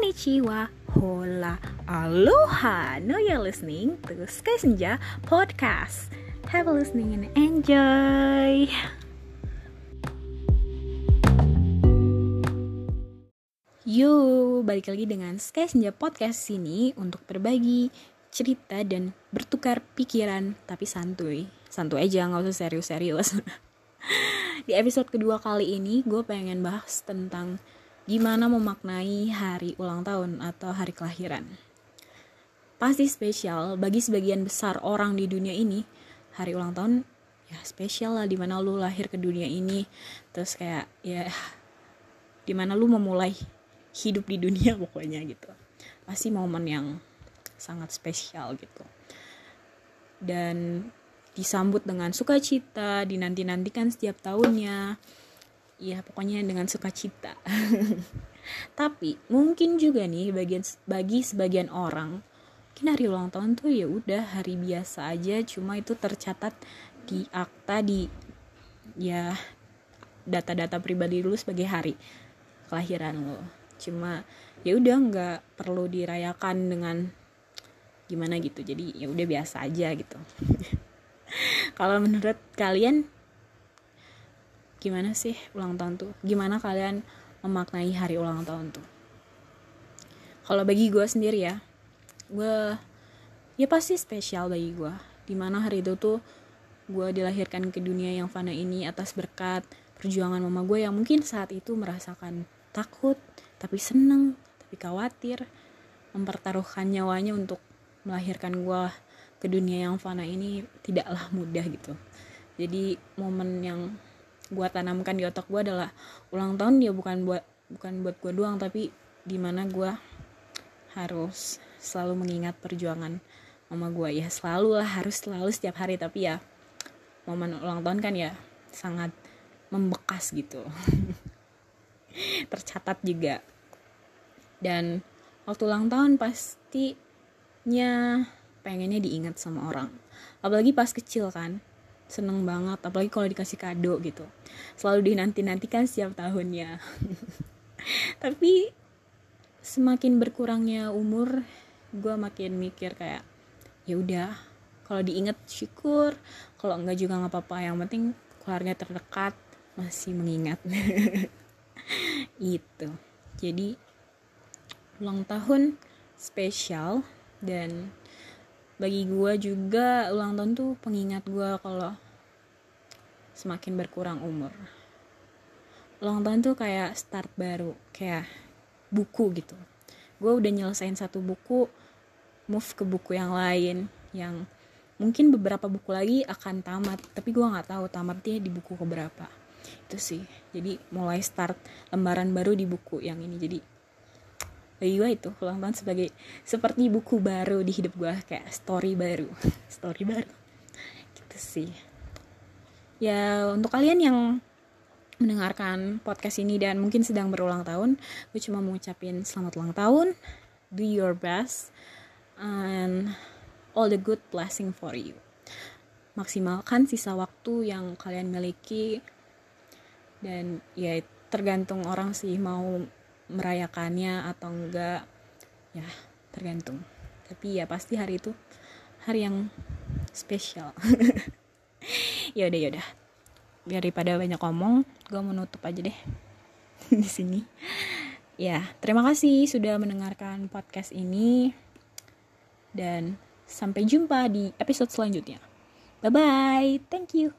Konnichiwa, hola, aloha. Now you're listening to Sky Senja Podcast. Have a listening and enjoy. Yo, balik lagi dengan Sky Senja Podcast sini untuk berbagi cerita dan bertukar pikiran tapi santuy. Santuy aja, nggak usah serius-serius. Di episode kedua kali ini gue pengen bahas tentang gimana memaknai hari ulang tahun atau hari kelahiran. Pasti spesial bagi sebagian besar orang di dunia ini. Hari ulang tahun ya spesial lah di mana lu lahir ke dunia ini. Terus kayak ya di mana lu memulai hidup di dunia pokoknya gitu. Pasti momen yang sangat spesial gitu. Dan disambut dengan sukacita, dinanti-nantikan setiap tahunnya ya pokoknya dengan sukacita. Tapi mungkin juga nih bagian bagi sebagian orang mungkin hari ulang tahun tuh ya udah hari biasa aja cuma itu tercatat di akta di ya data-data pribadi dulu sebagai hari kelahiran lo cuma ya udah nggak perlu dirayakan dengan gimana gitu. Jadi ya udah biasa aja gitu. Kalau menurut kalian gimana sih ulang tahun tuh? Gimana kalian memaknai hari ulang tahun tuh? Kalau bagi gue sendiri ya gue ya pasti spesial bagi gue di mana hari itu tuh gue dilahirkan ke dunia yang fana ini atas berkat perjuangan mama gue yang mungkin saat itu merasakan takut tapi seneng tapi khawatir mempertaruhkan nyawanya untuk melahirkan gue ke dunia yang fana ini tidaklah mudah gitu. Jadi momen yang gue tanamkan di otak gue adalah ulang tahun dia bukan buat bukan buat gue doang tapi di mana gue harus selalu mengingat perjuangan mama gue ya selalu lah harus selalu setiap hari tapi ya momen ulang tahun kan ya sangat membekas gitu. Tercatat juga. Dan waktu ulang tahun pastinya pengennya diingat sama orang. Apalagi pas kecil kan seneng banget apalagi kalau dikasih kado gitu. Selalu dinanti nantikan setiap tahunnya. Tapi semakin berkurangnya umur gue makin mikir kayak ya udah kalau diinget syukur kalau enggak juga nggak apa-apa yang penting keluarga terdekat masih mengingat. Itu jadi ulang tahun spesial dan bagi gue juga ulang tahun tuh pengingat gue kalau semakin berkurang umur. Ulang tahun tuh kayak start baru kayak buku gitu. Gue udah nyelesain satu buku move ke buku yang lain yang mungkin beberapa buku lagi akan tamat tapi gue nggak tahu tamatnya di buku keberapa. Itu sih. Jadi mulai start lembaran baru di buku yang ini. Jadi bagi gue itu ulang tahun sebagai seperti buku baru di hidup gue kayak story baru. Story baru. Gitu sih. Ya untuk kalian yang mendengarkan podcast ini dan mungkin sedang berulang tahun gue cuma mau ucapin selamat ulang tahun do your best and all the good blessing for you. Maksimalkan sisa waktu yang kalian miliki dan ya tergantung orang sih mau merayakannya atau enggak ya tergantung. Tapi ya pasti hari itu hari yang spesial. Ya udah ya udah. Daripada banyak ngomong gue mau nutup aja deh. Di sini. Ya terima kasih sudah mendengarkan podcast ini. Dan sampai jumpa di episode selanjutnya. Bye bye thank you